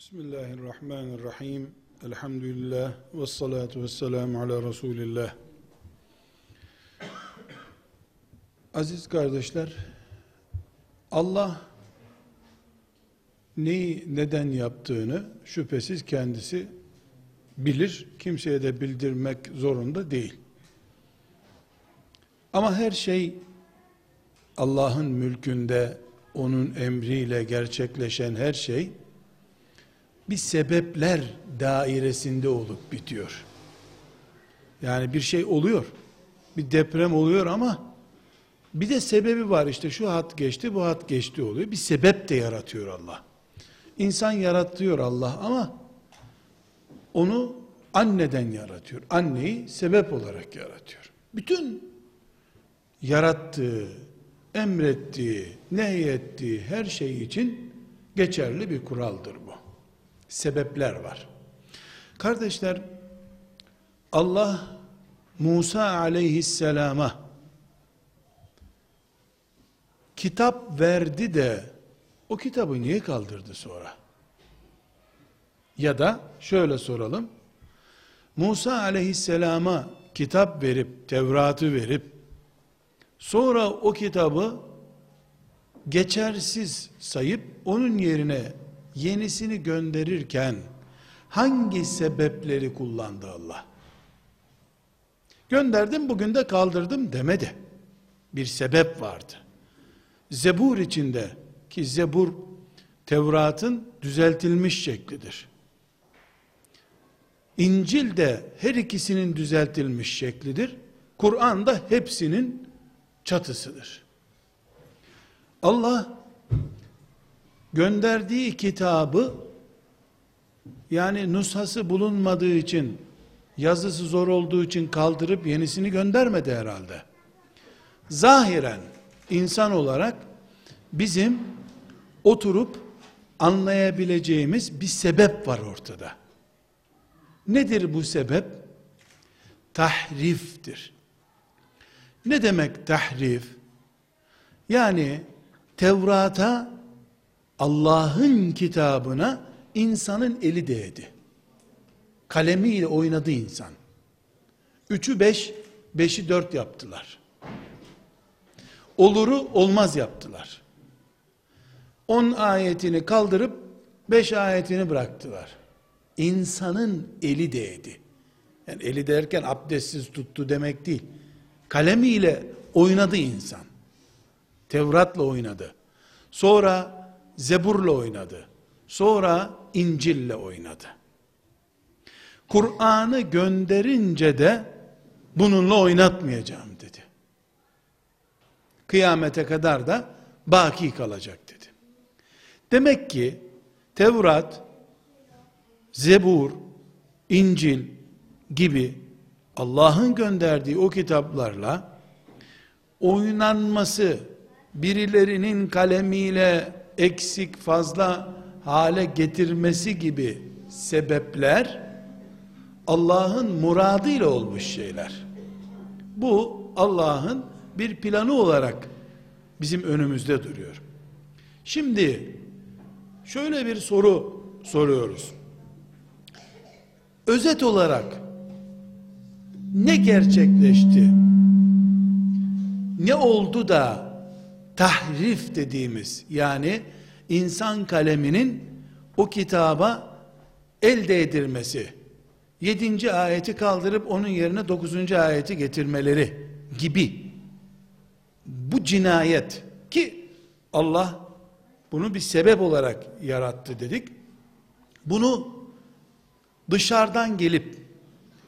Bismillahirrahmanirrahim. Elhamdülillah ve salatu ve selamu ala Resulillah. Aziz kardeşler, Allah neyi neden yaptığını şüphesiz kendisi bilir. Kimseye de bildirmek zorunda değil. Ama her şey Allah'ın mülkünde onun emriyle gerçekleşen her şey bir sebepler dairesinde olup bitiyor. Yani bir şey oluyor. Bir deprem oluyor ama bir de sebebi var işte şu hat geçti bu hat geçti oluyor. Bir sebep de yaratıyor Allah. İnsan yaratıyor Allah ama onu anneden yaratıyor. Anneyi sebep olarak yaratıyor. Bütün yarattığı, emrettiği, nehyettiği her şey için geçerli bir kuraldır bu. Sebepler var. Kardeşler, Allah Musa aleyhisselama kitap verdi de o kitabı niye kaldırdı sonra? Ya da şöyle soralım. Musa aleyhisselama kitap verip, Tevrat'ı verip, sonra o kitabı geçersiz sayıp, onun yerine yenisini gönderirken, hangi sebepleri kullandı Allah? Gönderdim bugün de kaldırdım demedi. Bir sebep vardı. Zebur içinde ki Zebur Tevrat'ın düzeltilmiş şeklidir. İncil de her ikisinin düzeltilmiş şeklidir. Kur'an da hepsinin çatısıdır. Allah gönderdiği kitabı yani nushası bulunmadığı için yazısı zor olduğu için kaldırıp yenisini göndermedi herhalde. Zahiren insan olarak bizim oturup anlayabileceğimiz bir sebep var ortada. Nedir bu sebep? Tahriftir. Ne demek tahrif? Yani Tevrat'a Allah'ın kitabına insanın eli değdi. Kalemiyle oynadı insan. Üçü beş, beşi dört yaptılar. Oluru olmaz yaptılar. On ayetini kaldırıp beş ayetini bıraktılar. İnsanın eli değdi. Yani eli derken abdestsiz tuttu demek değil. Kalemiyle oynadı insan. Tevrat'la oynadı. Sonra Zebur'la oynadı. Sonra İncil'le oynadı. Kur'an'ı gönderince de bununla oynatmayacağım dedi. Kıyamete kadar da baki kalacak dedi. Demek ki Tevrat, Zebur, İncil gibi Allah'ın gönderdiği o kitaplarla oynanması birilerinin kalemiyle eksik fazla hale getirmesi gibi sebepler Allah'ın muradıyla olmuş şeyler. Bu Allah'ın bir planı olarak bizim önümüzde duruyor. Şimdi şöyle bir soru soruyoruz. Özet olarak ne gerçekleşti? Ne oldu da tahrif dediğimiz yani insan kaleminin o kitaba elde edilmesi, yedinci ayeti kaldırıp onun yerine dokuzuncu ayeti getirmeleri gibi bu cinayet ki Allah bunu bir sebep olarak yarattı dedik. Bunu dışarıdan gelip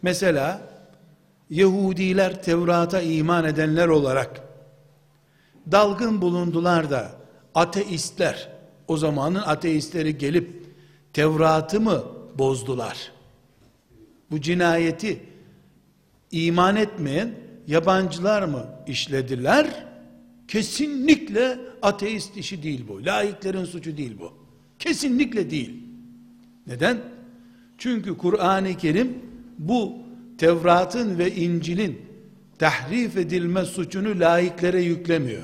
mesela Yahudiler Tevrat'a iman edenler olarak dalgın bulundular da ateistler o zamanın ateistleri gelip Tevrat'ı mı bozdular? Bu cinayeti iman etmeyen yabancılar mı işlediler? Kesinlikle ateist işi değil bu. Laiklerin suçu değil bu. Kesinlikle değil. Neden? Çünkü Kur'an-ı Kerim bu Tevrat'ın ve İncil'in tahrif edilme suçunu laiklere yüklemiyor.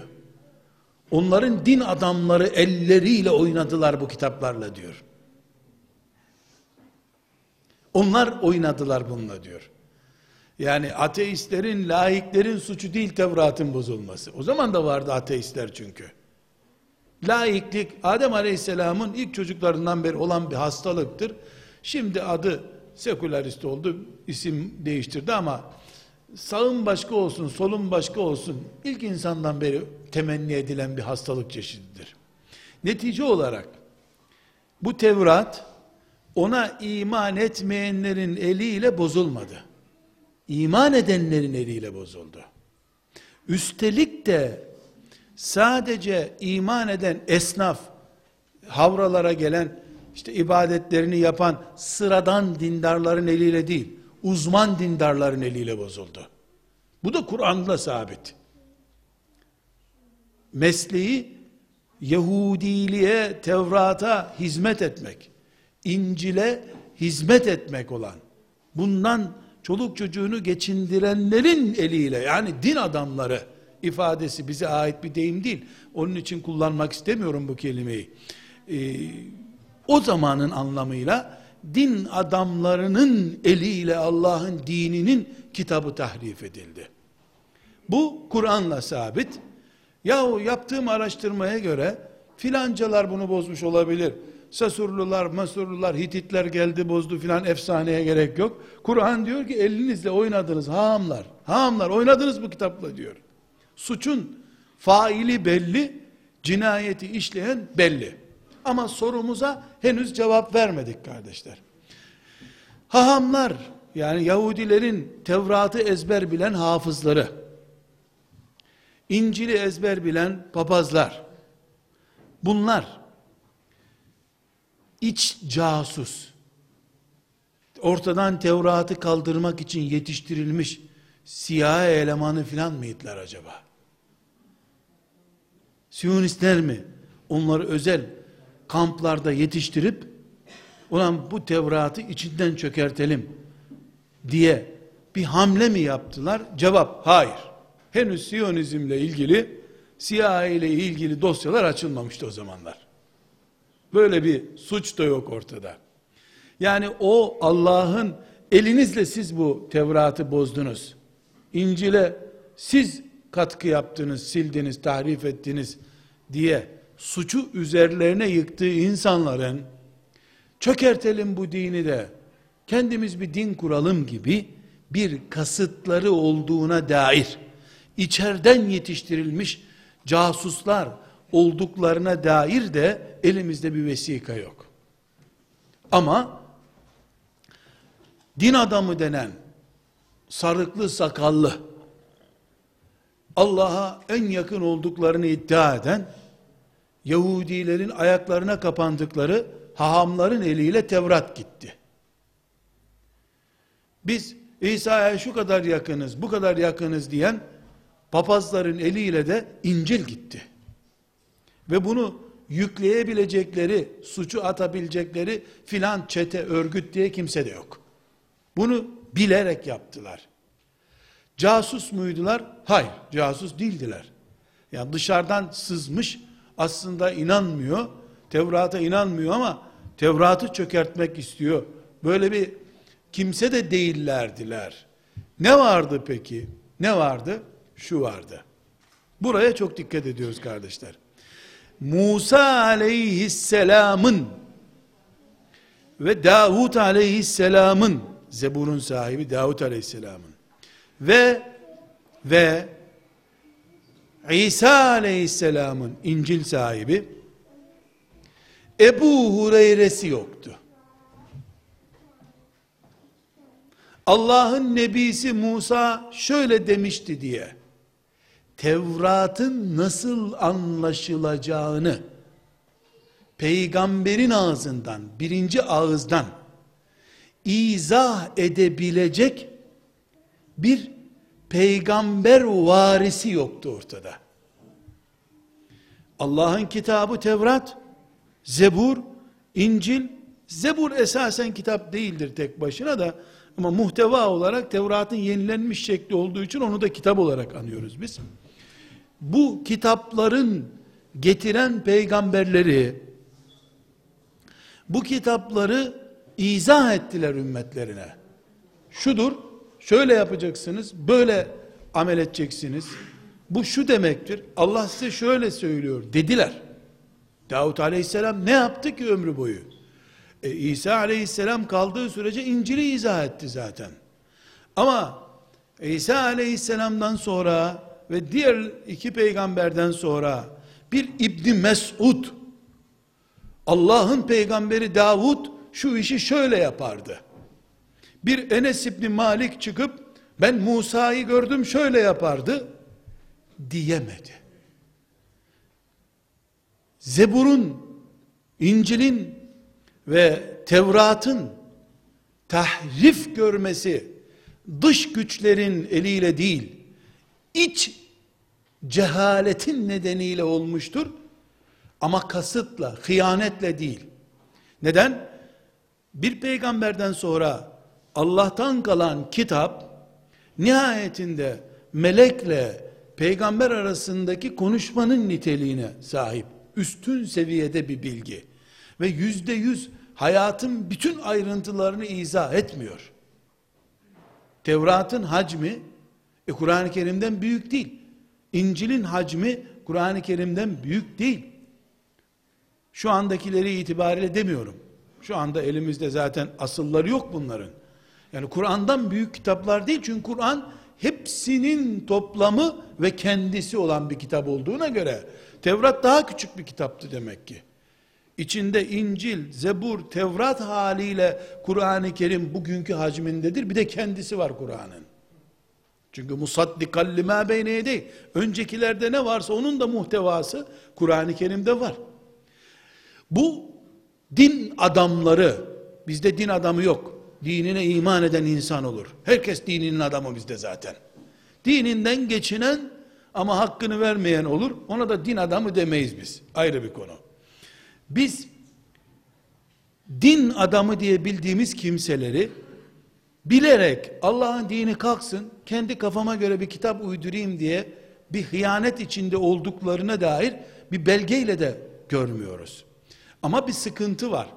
Onların din adamları elleriyle oynadılar bu kitaplarla diyor. Onlar oynadılar bununla diyor. Yani ateistlerin, laiklerin suçu değil Tevrat'ın bozulması. O zaman da vardı ateistler çünkü. Laiklik Adem Aleyhisselam'ın ilk çocuklarından beri olan bir hastalıktır. Şimdi adı sekülerist oldu, isim değiştirdi ama sağın başka olsun, solun başka olsun ilk insandan beri temenni edilen bir hastalık çeşididir. Netice olarak bu Tevrat ona iman etmeyenlerin eliyle bozulmadı. İman edenlerin eliyle bozuldu. Üstelik de sadece iman eden esnaf, havralara gelen, işte ibadetlerini yapan sıradan dindarların eliyle değil, uzman dindarların eliyle bozuldu. Bu da Kur'an'da sabit. Mesleği Yahudiliğe, Tevrat'a hizmet etmek, İncil'e hizmet etmek olan, bundan çoluk çocuğunu geçindirenlerin eliyle, yani din adamları ifadesi bize ait bir deyim değil. Onun için kullanmak istemiyorum bu kelimeyi. Ee, o zamanın anlamıyla din adamlarının eliyle Allah'ın dininin kitabı tahrif edildi. Bu Kur'an'la sabit. Yahu yaptığım araştırmaya göre filancalar bunu bozmuş olabilir. Sasurlular, Masurlular, Hititler geldi bozdu filan efsaneye gerek yok. Kur'an diyor ki elinizle oynadınız haamlar. Haamlar oynadınız bu kitapla diyor. Suçun faili belli, cinayeti işleyen belli. Ama sorumuza henüz cevap vermedik kardeşler. Hahamlar yani Yahudilerin Tevrat'ı ezber bilen hafızları, İncil'i ezber bilen papazlar, bunlar iç casus, ortadan Tevrat'ı kaldırmak için yetiştirilmiş siyah elemanı filan mıydılar acaba? Siyonistler mi? Onları özel kamplarda yetiştirip ulan bu Tevrat'ı içinden çökertelim diye bir hamle mi yaptılar? Cevap hayır. Henüz Siyonizmle ilgili CIA ile ilgili dosyalar açılmamıştı o zamanlar. Böyle bir suç da yok ortada. Yani o Allah'ın elinizle siz bu Tevrat'ı bozdunuz. İncil'e siz katkı yaptınız, sildiniz, tahrif ettiniz diye suçu üzerlerine yıktığı insanların çökertelim bu dini de kendimiz bir din kuralım gibi bir kasıtları olduğuna dair içeriden yetiştirilmiş casuslar olduklarına dair de elimizde bir vesika yok. Ama din adamı denen sarıklı sakallı Allah'a en yakın olduklarını iddia eden Yahudilerin ayaklarına kapandıkları hahamların eliyle Tevrat gitti. Biz İsa'ya şu kadar yakınız, bu kadar yakınız diyen papazların eliyle de İncil gitti. Ve bunu yükleyebilecekleri, suçu atabilecekleri filan çete, örgüt diye kimse de yok. Bunu bilerek yaptılar. Casus muydular? Hayır, casus değildiler. Yani dışarıdan sızmış, aslında inanmıyor, Tevrat'a inanmıyor ama Tevrat'ı çökertmek istiyor. Böyle bir kimse de değillerdiler. Ne vardı peki? Ne vardı? Şu vardı. Buraya çok dikkat ediyoruz kardeşler. Musa aleyhisselamın ve Davut aleyhisselamın Zebur'un sahibi Davut aleyhisselamın ve ve İsa aleyhisselamın İncil sahibi Ebu Hureyre'si yoktu. Allah'ın nebisi Musa şöyle demişti diye Tevrat'ın nasıl anlaşılacağını peygamberin ağzından birinci ağızdan izah edebilecek bir peygamber varisi yoktu ortada. Allah'ın kitabı Tevrat, Zebur, İncil, Zebur esasen kitap değildir tek başına da ama muhteva olarak Tevrat'ın yenilenmiş şekli olduğu için onu da kitap olarak anıyoruz biz. Bu kitapların getiren peygamberleri bu kitapları izah ettiler ümmetlerine. Şudur, şöyle yapacaksınız, böyle amel edeceksiniz. Bu şu demektir. Allah size şöyle söylüyor dediler. Davut aleyhisselam ne yaptı ki ömrü boyu? E, İsa aleyhisselam kaldığı sürece İncil'i izah etti zaten. Ama İsa aleyhisselamdan sonra ve diğer iki peygamberden sonra bir İbni Mesud Allah'ın peygamberi Davud şu işi şöyle yapardı. Bir Enes İbni Malik çıkıp ben Musa'yı gördüm şöyle yapardı diyemedi. Zebur'un, İncil'in ve Tevrat'ın tahrif görmesi dış güçlerin eliyle değil, iç cehaletin nedeniyle olmuştur. Ama kasıtla, hıyanetle değil. Neden? Bir peygamberden sonra Allah'tan kalan kitap nihayetinde melekle peygamber arasındaki konuşmanın niteliğine sahip. Üstün seviyede bir bilgi. Ve yüzde yüz hayatın bütün ayrıntılarını izah etmiyor. Tevrat'ın hacmi e, Kur'an-ı Kerim'den büyük değil. İncil'in hacmi Kur'an-ı Kerim'den büyük değil. Şu andakileri itibariyle demiyorum. Şu anda elimizde zaten asılları yok bunların. Yani Kur'an'dan büyük kitaplar değil çünkü Kur'an hepsinin toplamı ve kendisi olan bir kitap olduğuna göre Tevrat daha küçük bir kitaptı demek ki. İçinde İncil, Zebur, Tevrat haliyle Kur'an-ı Kerim bugünkü hacmindedir. Bir de kendisi var Kur'an'ın. Çünkü musaddikan lima beyne yedey. Öncekilerde ne varsa onun da muhtevası Kur'an-ı Kerim'de var. Bu din adamları, bizde din adamı yok. Dinine iman eden insan olur. Herkes dininin adamı bizde zaten. Dininden geçinen ama hakkını vermeyen olur. Ona da din adamı demeyiz biz. Ayrı bir konu. Biz din adamı diye bildiğimiz kimseleri bilerek Allah'ın dini kalksın, kendi kafama göre bir kitap uydurayım diye bir hıyanet içinde olduklarına dair bir belgeyle de görmüyoruz. Ama bir sıkıntı var.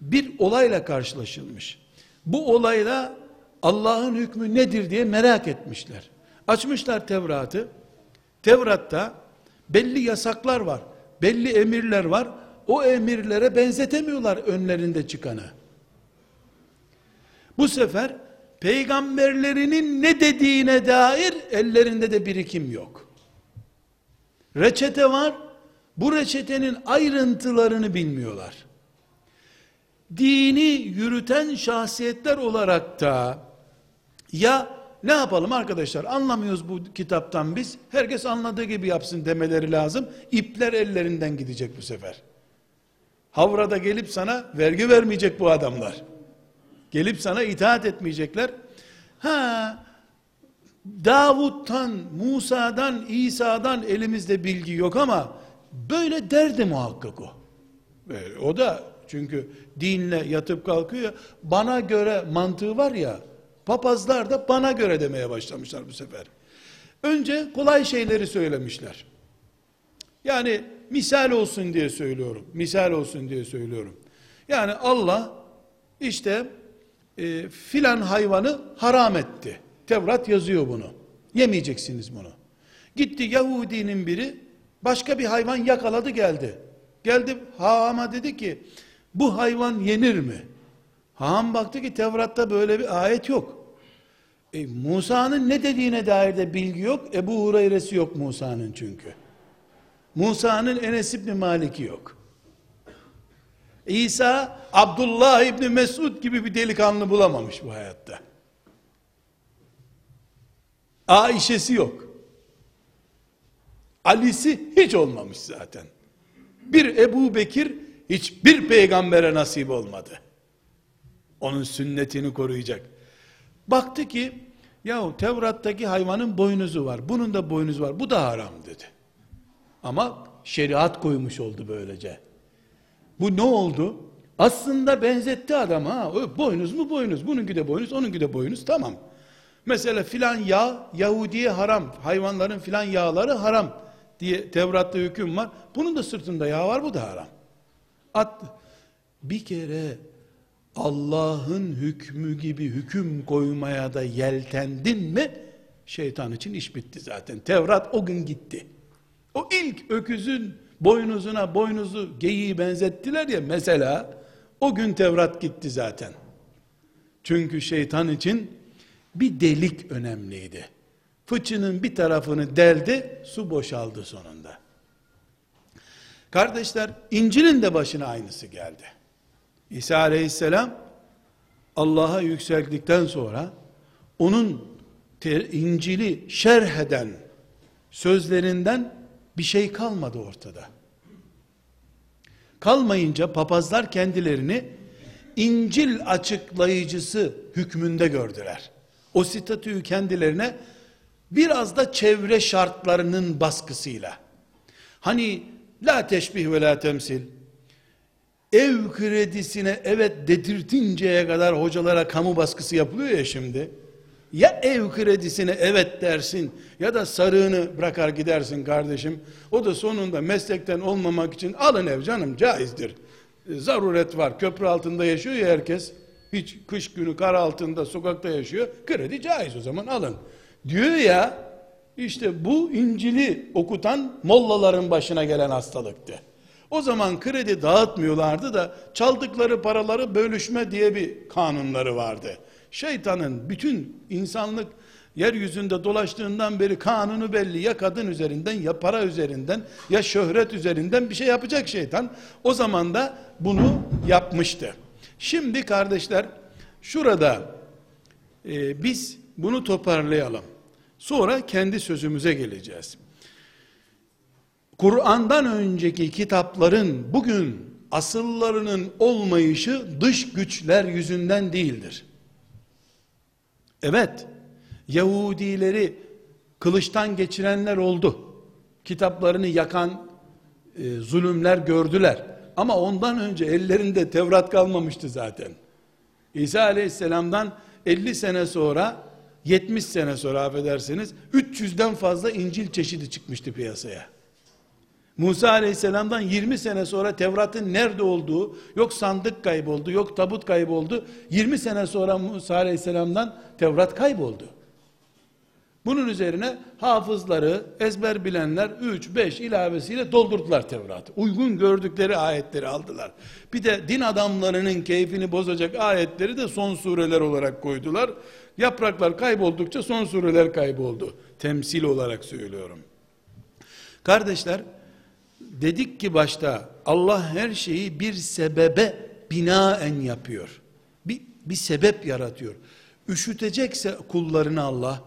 Bir olayla karşılaşılmış. Bu olayla Allah'ın hükmü nedir diye merak etmişler. Açmışlar Tevrat'ı. Tevrat'ta belli yasaklar var. Belli emirler var. O emirlere benzetemiyorlar önlerinde çıkanı. Bu sefer peygamberlerinin ne dediğine dair ellerinde de birikim yok. Reçete var. Bu reçetenin ayrıntılarını bilmiyorlar. Dini yürüten şahsiyetler olarak da ya ne yapalım arkadaşlar anlamıyoruz bu kitaptan biz herkes anladığı gibi yapsın demeleri lazım. İpler ellerinden gidecek bu sefer. Havrada gelip sana vergi vermeyecek bu adamlar. Gelip sana itaat etmeyecekler. Ha Davut'tan Musa'dan İsa'dan elimizde bilgi yok ama böyle derdi muhakkak o. E, o da çünkü dinle yatıp kalkıyor bana göre mantığı var ya Papazlar da bana göre demeye başlamışlar bu sefer. Önce kolay şeyleri söylemişler. Yani misal olsun diye söylüyorum. Misal olsun diye söylüyorum. Yani Allah işte e, filan hayvanı haram etti. Tevrat yazıyor bunu. Yemeyeceksiniz bunu. Gitti Yahudinin biri başka bir hayvan yakaladı geldi. Geldi Haam'a dedi ki bu hayvan yenir mi? Haam baktı ki Tevrat'ta böyle bir ayet yok. E, Musa'nın ne dediğine dair de bilgi yok. Ebu Hureyre'si yok Musa'nın çünkü. Musa'nın Enes İbni Malik'i yok. İsa Abdullah İbni Mesud gibi bir delikanlı bulamamış bu hayatta. Aişe'si yok. Ali'si hiç olmamış zaten. Bir Ebu Bekir hiçbir peygambere nasip olmadı. Onun sünnetini koruyacak. Baktı ki yahu Tevrat'taki hayvanın boynuzu var. Bunun da boynuzu var. Bu da haram dedi. Ama şeriat koymuş oldu böylece. Bu ne oldu? Aslında benzetti adam ha. Boynuz mu boynuz. Bununki de boynuz, onunki de boynuz. Tamam. Mesela filan yağ Yahudiye haram. Hayvanların filan yağları haram diye Tevrat'ta hüküm var. Bunun da sırtında yağ var bu da haram. At bir kere Allah'ın hükmü gibi hüküm koymaya da yeltendin mi şeytan için iş bitti zaten. Tevrat o gün gitti. O ilk öküzün boynuzuna boynuzu geyiği benzettiler ya mesela o gün Tevrat gitti zaten. Çünkü şeytan için bir delik önemliydi. Fıçının bir tarafını deldi, su boşaldı sonunda. Kardeşler, İncil'in de başına aynısı geldi. İsa aleyhisselam Allah'a yükseldikten sonra onun İncil'i şerh eden sözlerinden bir şey kalmadı ortada. Kalmayınca papazlar kendilerini İncil açıklayıcısı hükmünde gördüler. O statüyü kendilerine biraz da çevre şartlarının baskısıyla hani la teşbih ve la temsil ev kredisine evet dedirtinceye kadar hocalara kamu baskısı yapılıyor ya şimdi ya ev kredisine evet dersin ya da sarığını bırakar gidersin kardeşim. O da sonunda meslekten olmamak için alın ev canım caizdir. Zaruret var. Köprü altında yaşıyor ya herkes. Hiç kış günü kar altında sokakta yaşıyor. Kredi caiz o zaman alın. Diyor ya işte bu İncil'i okutan mollaların başına gelen hastalıktı. O zaman kredi dağıtmıyorlardı da çaldıkları paraları bölüşme diye bir kanunları vardı. Şeytanın bütün insanlık yeryüzünde dolaştığından beri kanunu belli. Ya kadın üzerinden ya para üzerinden ya şöhret üzerinden bir şey yapacak şeytan. O zaman da bunu yapmıştı. Şimdi kardeşler şurada e, biz bunu toparlayalım. Sonra kendi sözümüze geleceğiz. Kur'an'dan önceki kitapların bugün asıllarının olmayışı dış güçler yüzünden değildir. Evet, Yahudileri kılıçtan geçirenler oldu. Kitaplarını yakan e, zulümler gördüler. Ama ondan önce ellerinde Tevrat kalmamıştı zaten. İsa aleyhisselamdan 50 sene sonra 70 sene sonra affedersiniz 300'den fazla İncil çeşidi çıkmıştı piyasaya. Musa aleyhisselamdan 20 sene sonra Tevrat'ın nerede olduğu, yok sandık kayboldu, yok tabut kayboldu. 20 sene sonra Musa aleyhisselamdan Tevrat kayboldu. Bunun üzerine hafızları, ezber bilenler 3-5 ilavesiyle doldurdular Tevrat'ı. Uygun gördükleri ayetleri aldılar. Bir de din adamlarının keyfini bozacak ayetleri de son sureler olarak koydular. Yapraklar kayboldukça son sureler kayboldu. Temsil olarak söylüyorum. Kardeşler, dedik ki başta Allah her şeyi bir sebebe binaen yapıyor. Bir, bir sebep yaratıyor. Üşütecekse kullarını Allah,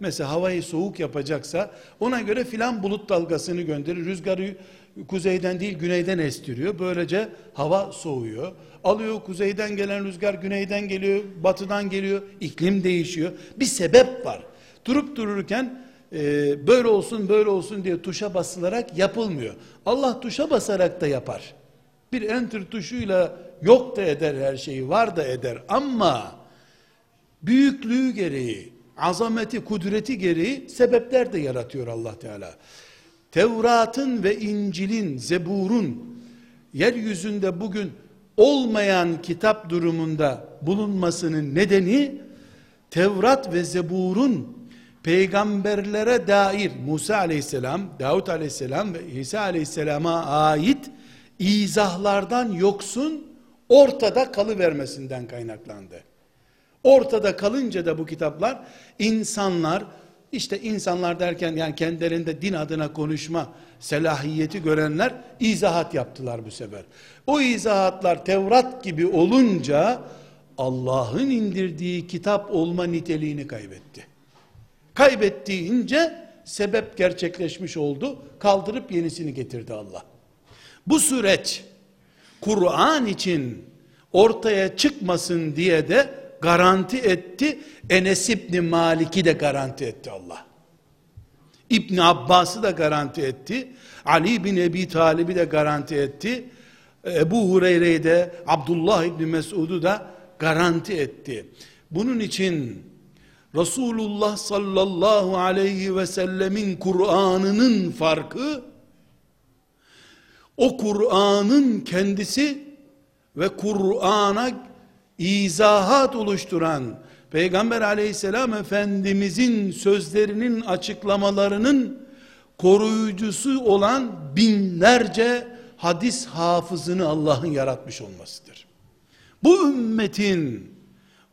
mesela havayı soğuk yapacaksa ona göre filan bulut dalgasını gönderir. Rüzgarı kuzeyden değil güneyden estiriyor. Böylece hava soğuyor. Alıyor kuzeyden gelen rüzgar güneyden geliyor, batıdan geliyor. iklim değişiyor. Bir sebep var. Durup dururken e, böyle olsun böyle olsun diye tuşa basılarak yapılmıyor. Allah tuşa basarak da yapar. Bir enter tuşuyla yok da eder her şeyi, var da eder ama büyüklüğü gereği, azameti, kudreti gereği sebepler de yaratıyor Allah Teala. Tevrat'ın ve İncil'in, Zebur'un yeryüzünde bugün olmayan kitap durumunda bulunmasının nedeni Tevrat ve Zebur'un peygamberlere dair Musa aleyhisselam, Davut aleyhisselam ve İsa aleyhisselama ait izahlardan yoksun ortada kalıvermesinden kaynaklandı. Ortada kalınca da bu kitaplar insanlar işte insanlar derken yani kendilerinde din adına konuşma selahiyeti görenler izahat yaptılar bu sefer. O izahatlar Tevrat gibi olunca Allah'ın indirdiği kitap olma niteliğini kaybetti. Kaybettiğince sebep gerçekleşmiş oldu. Kaldırıp yenisini getirdi Allah. Bu süreç Kur'an için ortaya çıkmasın diye de garanti etti. Enes İbni Malik'i de garanti etti Allah. İbn Abbas'ı da garanti etti. Ali bin Ebi Talib'i de garanti etti. Ebu Hureyre'yi de Abdullah İbni Mesud'u da garanti etti. Bunun için Resulullah sallallahu aleyhi ve sellemin Kur'an'ının farkı o Kur'an'ın kendisi ve Kur'an'a izahat oluşturan Peygamber aleyhisselam efendimizin sözlerinin açıklamalarının koruyucusu olan binlerce hadis hafızını Allah'ın yaratmış olmasıdır. Bu ümmetin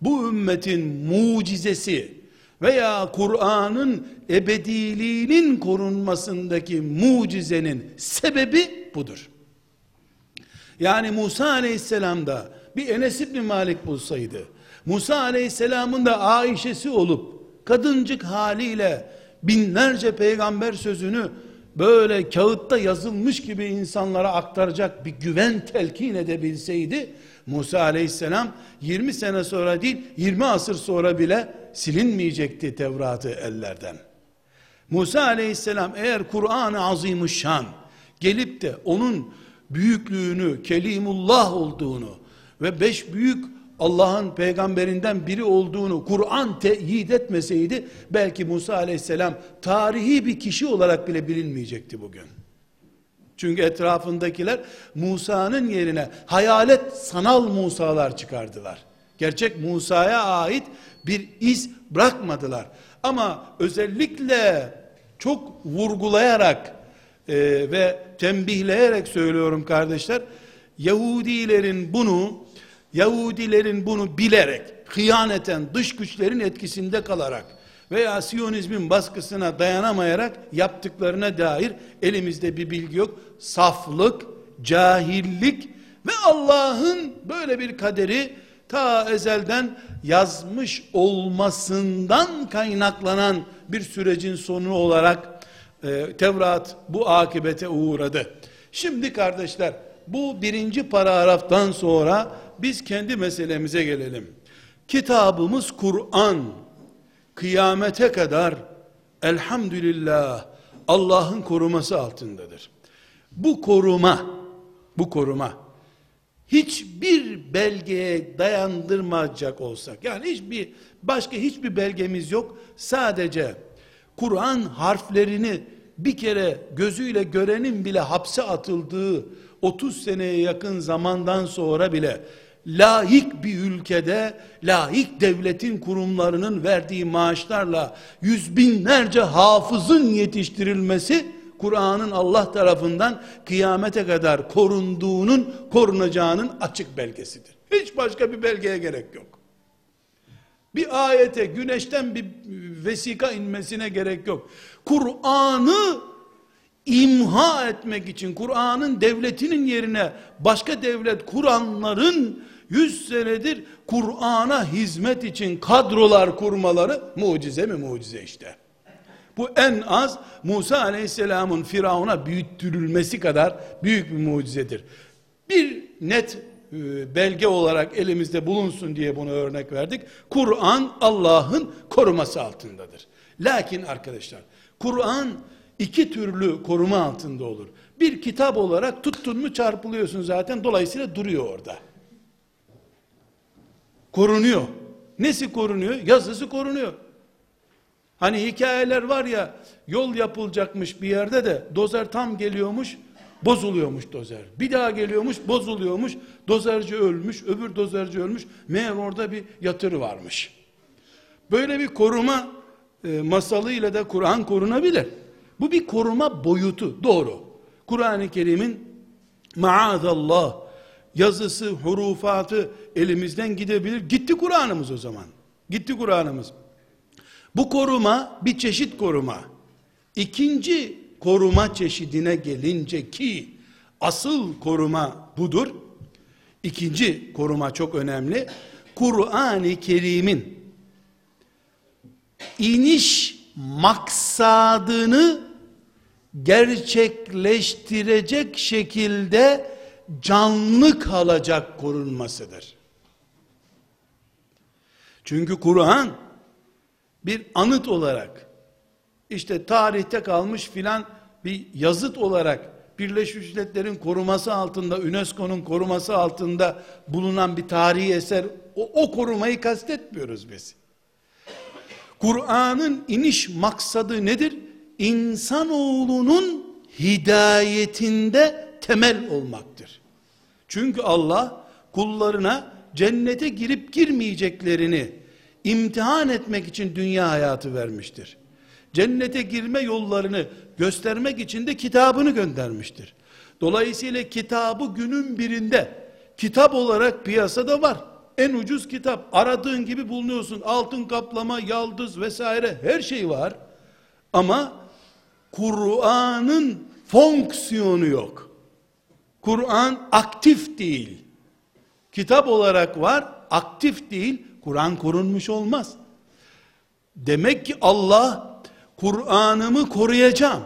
bu ümmetin mucizesi veya Kur'an'ın ebediliğinin korunmasındaki mucizenin sebebi budur. Yani Musa aleyhisselam da bir Enes İbni Malik bulsaydı, Musa aleyhisselamın da Ayşe'si olup, kadıncık haliyle binlerce peygamber sözünü böyle kağıtta yazılmış gibi insanlara aktaracak bir güven telkin edebilseydi, Musa aleyhisselam 20 sene sonra değil 20 asır sonra bile silinmeyecekti Tevrat'ı ellerden. Musa aleyhisselam eğer Kur'an-ı Azimuşşan gelip de onun büyüklüğünü, kelimullah olduğunu ve beş büyük Allah'ın peygamberinden biri olduğunu Kur'an teyit etmeseydi belki Musa aleyhisselam tarihi bir kişi olarak bile bilinmeyecekti bugün. Çünkü etrafındakiler Musa'nın yerine hayalet sanal Musa'lar çıkardılar. Gerçek Musa'ya ait bir iz bırakmadılar. Ama özellikle çok vurgulayarak e, ve tembihleyerek söylüyorum kardeşler. Yahudilerin bunu Yahudilerin bunu bilerek, hıyaneten, dış güçlerin etkisinde kalarak veya Siyonizmin baskısına dayanamayarak yaptıklarına dair elimizde bir bilgi yok. Saflık, cahillik ve Allah'ın böyle bir kaderi ta ezelden yazmış olmasından kaynaklanan bir sürecin sonu olarak e, Tevrat bu akibete uğradı. Şimdi kardeşler bu birinci paragraftan sonra biz kendi meselemize gelelim. Kitabımız Kur'an kıyamete kadar elhamdülillah Allah'ın koruması altındadır. Bu koruma, bu koruma hiçbir belgeye dayandırmayacak olsak, yani hiçbir başka hiçbir belgemiz yok. Sadece Kur'an harflerini bir kere gözüyle görenin bile hapse atıldığı 30 seneye yakın zamandan sonra bile laik bir ülkede laik devletin kurumlarının verdiği maaşlarla yüz binlerce hafızın yetiştirilmesi Kur'an'ın Allah tarafından kıyamete kadar korunduğunun korunacağının açık belgesidir. Hiç başka bir belgeye gerek yok. Bir ayete güneşten bir vesika inmesine gerek yok. Kur'an'ı imha etmek için Kur'an'ın devletinin yerine başka devlet kuranların 100 senedir Kur'an'a hizmet için kadrolar kurmaları mucize mi mucize işte. Bu en az Musa aleyhisselamın Firavun'a büyüttürülmesi kadar büyük bir mucizedir. Bir net e, belge olarak elimizde bulunsun diye bunu örnek verdik. Kur'an Allah'ın koruması altındadır. Lakin arkadaşlar Kur'an iki türlü koruma altında olur. Bir kitap olarak tuttun mu çarpılıyorsun zaten dolayısıyla duruyor orada. Korunuyor. Nesi korunuyor? Yazısı korunuyor. Hani hikayeler var ya yol yapılacakmış bir yerde de dozer tam geliyormuş bozuluyormuş dozer. Bir daha geliyormuş bozuluyormuş. Dozerci ölmüş öbür dozerci ölmüş. Meğer orada bir yatırı varmış. Böyle bir koruma e, masalıyla da Kur'an korunabilir. Bu bir koruma boyutu doğru. Kur'an-ı Kerim'in maazallah yazısı, hurufatı elimizden gidebilir. Gitti Kur'an'ımız o zaman. Gitti Kur'an'ımız. Bu koruma bir çeşit koruma. İkinci koruma çeşidine gelince ki asıl koruma budur. İkinci koruma çok önemli. Kur'an-ı Kerim'in iniş maksadını gerçekleştirecek şekilde canlı kalacak korunmasıdır. Çünkü Kur'an bir anıt olarak işte tarihte kalmış filan bir yazıt olarak Birleşmiş Milletler'in koruması altında, UNESCO'nun koruması altında bulunan bir tarihi eser, o, o korumayı kastetmiyoruz biz. Kur'an'ın iniş maksadı nedir? İnsanoğlunun hidayetinde temel olmaktır. Çünkü Allah kullarına cennete girip girmeyeceklerini imtihan etmek için dünya hayatı vermiştir. Cennete girme yollarını göstermek için de kitabını göndermiştir. Dolayısıyla kitabı günün birinde kitap olarak piyasada var. En ucuz kitap. Aradığın gibi bulunuyorsun. Altın kaplama, yaldız vesaire her şey var. Ama Kur'an'ın fonksiyonu yok. Kur'an aktif değil. Kitap olarak var, aktif değil. Kur'an korunmuş olmaz. Demek ki Allah Kur'an'ımı koruyacağım.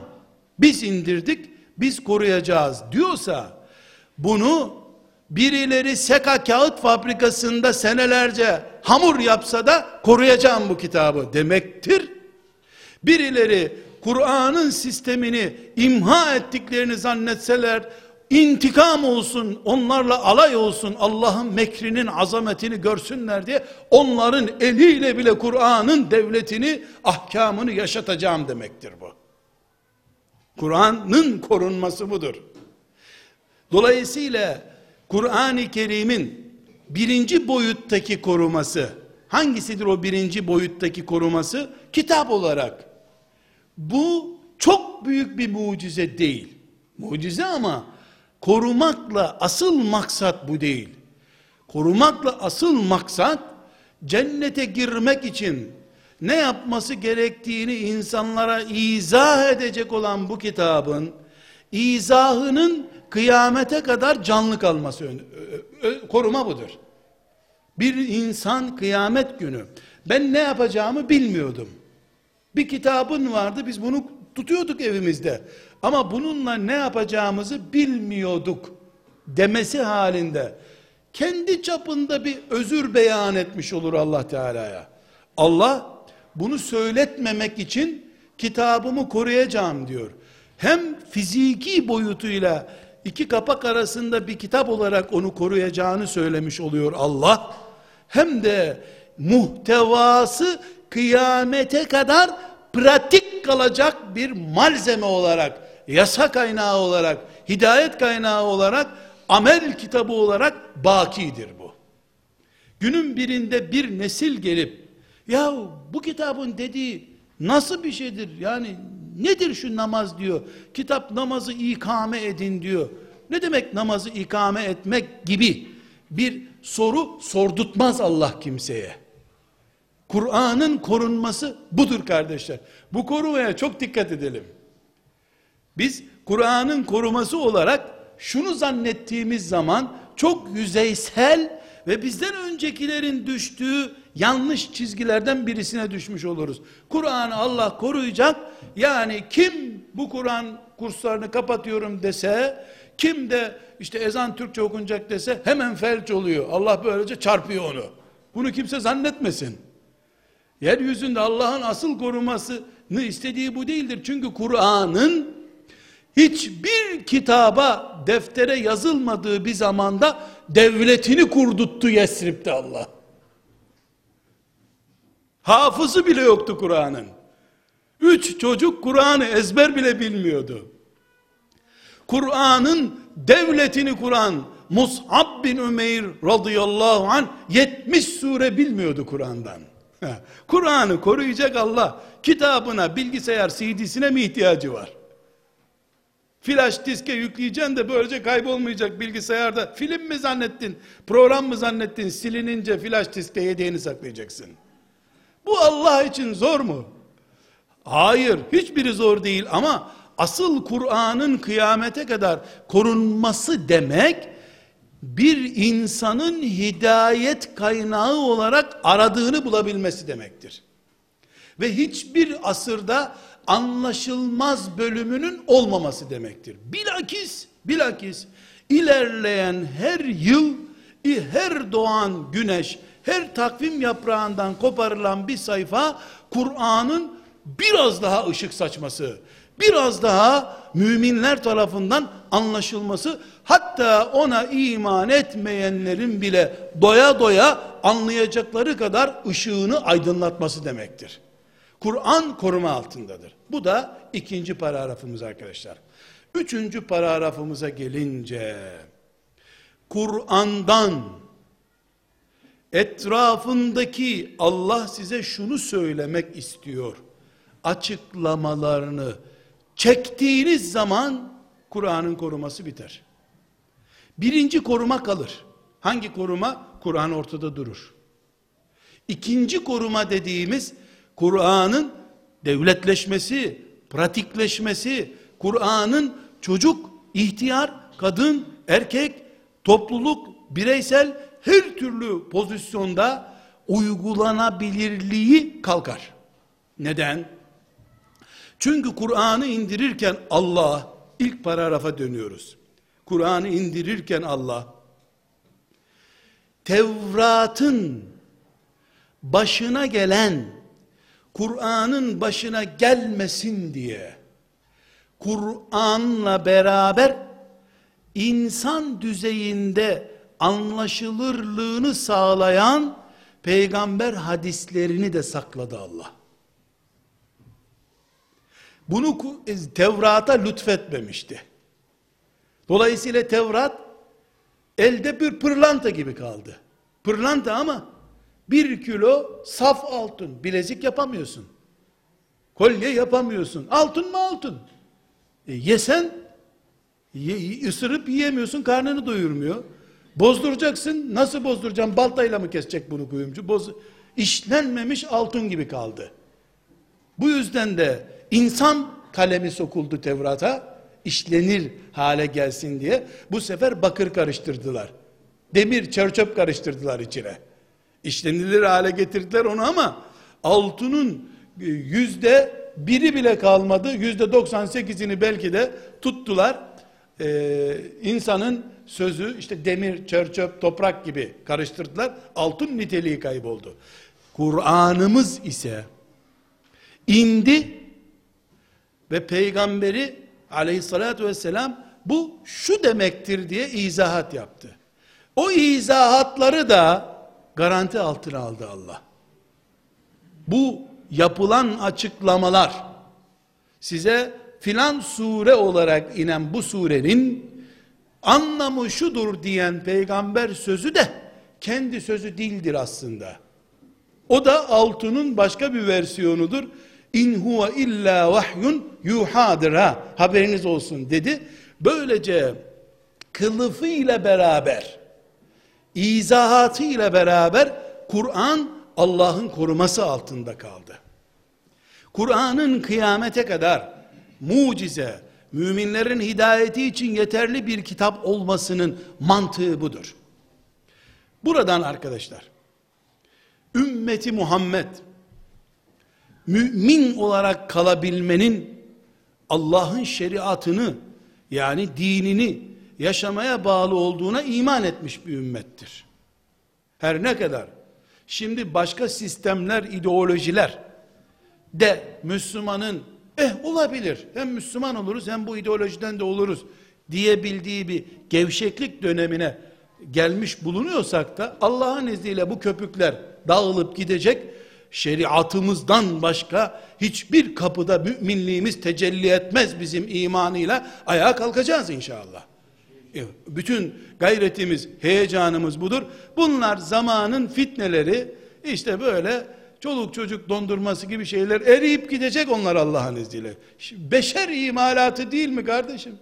Biz indirdik, biz koruyacağız diyorsa bunu birileri seka kağıt fabrikasında senelerce hamur yapsa da koruyacağım bu kitabı demektir. Birileri Kur'an'ın sistemini imha ettiklerini zannetseler intikam olsun, onlarla alay olsun, Allah'ın mekrinin azametini görsünler diye onların eliyle bile Kur'an'ın devletini, ahkamını yaşatacağım demektir bu. Kur'an'ın korunması budur. Dolayısıyla Kur'an-ı Kerim'in birinci boyuttaki koruması, hangisidir o birinci boyuttaki koruması? Kitap olarak. Bu çok büyük bir mucize değil. Mucize ama korumakla asıl maksat bu değil. Korumakla asıl maksat cennete girmek için ne yapması gerektiğini insanlara izah edecek olan bu kitabın izahının kıyamete kadar canlı kalması koruma budur. Bir insan kıyamet günü ben ne yapacağımı bilmiyordum. Bir kitabın vardı biz bunu tutuyorduk evimizde. Ama bununla ne yapacağımızı bilmiyorduk demesi halinde kendi çapında bir özür beyan etmiş olur Allah Teala'ya. Allah bunu söyletmemek için kitabımı koruyacağım diyor. Hem fiziki boyutuyla iki kapak arasında bir kitap olarak onu koruyacağını söylemiş oluyor Allah. Hem de muhtevası kıyamete kadar pratik kalacak bir malzeme olarak, yasa kaynağı olarak, hidayet kaynağı olarak, amel kitabı olarak bakidir bu. Günün birinde bir nesil gelip, ya bu kitabın dediği nasıl bir şeydir? Yani nedir şu namaz diyor. Kitap namazı ikame edin diyor. Ne demek namazı ikame etmek gibi bir soru sordurtmaz Allah kimseye. Kur'an'ın korunması budur kardeşler. Bu korumaya çok dikkat edelim. Biz Kur'an'ın koruması olarak şunu zannettiğimiz zaman çok yüzeysel ve bizden öncekilerin düştüğü yanlış çizgilerden birisine düşmüş oluruz. Kur'an'ı Allah koruyacak. Yani kim bu Kur'an kurslarını kapatıyorum dese, kim de işte ezan Türkçe okunacak dese hemen felç oluyor. Allah böylece çarpıyor onu. Bunu kimse zannetmesin. Yeryüzünde Allah'ın asıl korumasını istediği bu değildir. Çünkü Kur'an'ın hiçbir kitaba, deftere yazılmadığı bir zamanda devletini kurduttu Yesrib'de Allah. Hafızı bile yoktu Kur'an'ın. Üç çocuk Kur'an'ı ezber bile bilmiyordu. Kur'an'ın devletini kuran Mus'ab bin Ümeyr radıyallahu an 70 sure bilmiyordu Kur'an'dan. Kur'an'ı koruyacak Allah kitabına, bilgisayar CD'sine mi ihtiyacı var? Flash diske yükleyeceksin de böylece kaybolmayacak bilgisayarda. Film mi zannettin? Program mı zannettin? Silinince flash diske yediğini saklayacaksın. Bu Allah için zor mu? Hayır, hiçbiri zor değil ama asıl Kur'an'ın kıyamete kadar korunması demek bir insanın hidayet kaynağı olarak aradığını bulabilmesi demektir. Ve hiçbir asırda anlaşılmaz bölümünün olmaması demektir. Bilakis, bilakis ilerleyen her yıl, her doğan güneş, her takvim yaprağından koparılan bir sayfa Kur'an'ın biraz daha ışık saçması, biraz daha müminler tarafından anlaşılması hatta ona iman etmeyenlerin bile doya doya anlayacakları kadar ışığını aydınlatması demektir. Kur'an koruma altındadır. Bu da ikinci paragrafımız arkadaşlar. Üçüncü paragrafımıza gelince Kur'an'dan etrafındaki Allah size şunu söylemek istiyor. Açıklamalarını çektiğiniz zaman Kur'an'ın koruması biter. Birinci koruma kalır. Hangi koruma? Kur'an ortada durur. İkinci koruma dediğimiz Kur'an'ın devletleşmesi, pratikleşmesi, Kur'an'ın çocuk, ihtiyar, kadın, erkek, topluluk, bireysel her türlü pozisyonda uygulanabilirliği kalkar. Neden? Çünkü Kur'an'ı indirirken Allah ilk paragrafa dönüyoruz. Kur'an'ı indirirken Allah Tevrat'ın başına gelen Kur'an'ın başına gelmesin diye Kur'an'la beraber insan düzeyinde anlaşılırlığını sağlayan peygamber hadislerini de sakladı Allah. Bunu Tevrat'a lütfetmemişti. Dolayısıyla Tevrat elde bir pırlanta gibi kaldı. Pırlanta ama bir kilo saf altın bilezik yapamıyorsun. Kolye yapamıyorsun. Altın mı altın? E, yesen ye, ısırıp yiyemiyorsun karnını doyurmuyor. Bozduracaksın. Nasıl bozduracağım? Baltayla mı kesecek bunu kuyumcu? Boz, işlenmemiş altın gibi kaldı. Bu yüzden de insan kalemi sokuldu Tevrat'a işlenir hale gelsin diye bu sefer bakır karıştırdılar. Demir, çerçöp karıştırdılar içine. İşlenilir hale getirdiler onu ama altının e, yüzde biri bile kalmadı. Yüzde 98'ini belki de tuttular. Ee, insanın sözü işte demir, çerçöp, toprak gibi karıştırdılar. Altın niteliği kayboldu. Kur'an'ımız ise indi ve peygamberi aleyhissalatü vesselam bu şu demektir diye izahat yaptı. O izahatları da garanti altına aldı Allah. Bu yapılan açıklamalar size filan sure olarak inen bu surenin anlamı şudur diyen peygamber sözü de kendi sözü değildir aslında. O da altının başka bir versiyonudur. İn huve illa vahyun yuhadır ha haberiniz olsun dedi. Böylece kılıfı ile beraber izahatı ile beraber Kur'an Allah'ın koruması altında kaldı. Kur'an'ın kıyamete kadar mucize, müminlerin hidayeti için yeterli bir kitap olmasının mantığı budur. Buradan arkadaşlar, ümmeti Muhammed, mümin olarak kalabilmenin Allah'ın şeriatını yani dinini yaşamaya bağlı olduğuna iman etmiş bir ümmettir. Her ne kadar şimdi başka sistemler, ideolojiler de Müslümanın eh olabilir hem Müslüman oluruz hem bu ideolojiden de oluruz diyebildiği bir gevşeklik dönemine gelmiş bulunuyorsak da Allah'ın izniyle bu köpükler dağılıp gidecek şeriatımızdan başka hiçbir kapıda müminliğimiz tecelli etmez bizim imanıyla ayağa kalkacağız inşallah. E, bütün gayretimiz, heyecanımız budur. Bunlar zamanın fitneleri işte böyle çoluk çocuk dondurması gibi şeyler eriyip gidecek onlar Allah'ın izniyle. Beşer imalatı değil mi kardeşim?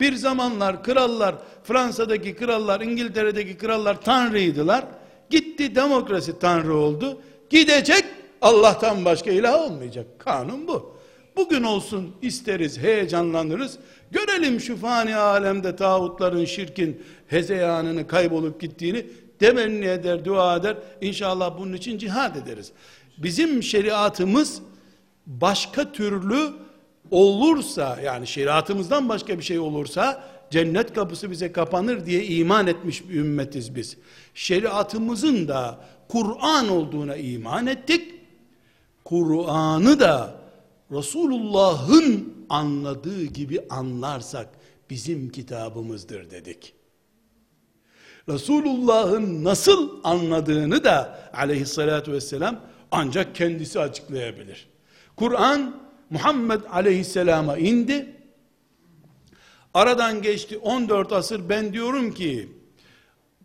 Bir zamanlar krallar, Fransa'daki krallar, İngiltere'deki krallar tanrıydılar. Gitti demokrasi tanrı oldu. Gidecek Allah'tan başka ilah olmayacak. Kanun bu. Bugün olsun isteriz, heyecanlanırız. Görelim şu fani alemde tağutların, şirkin hezeyanını kaybolup gittiğini temenni eder, dua eder. İnşallah bunun için cihad ederiz. Bizim şeriatımız başka türlü olursa yani şeriatımızdan başka bir şey olursa cennet kapısı bize kapanır diye iman etmiş bir ümmetiz biz. Şeriatımızın da Kur'an olduğuna iman ettik. Kur'an'ı da Resulullah'ın anladığı gibi anlarsak bizim kitabımızdır dedik. Resulullah'ın nasıl anladığını da aleyhissalatü vesselam ancak kendisi açıklayabilir. Kur'an Muhammed aleyhisselama indi. Aradan geçti 14 asır ben diyorum ki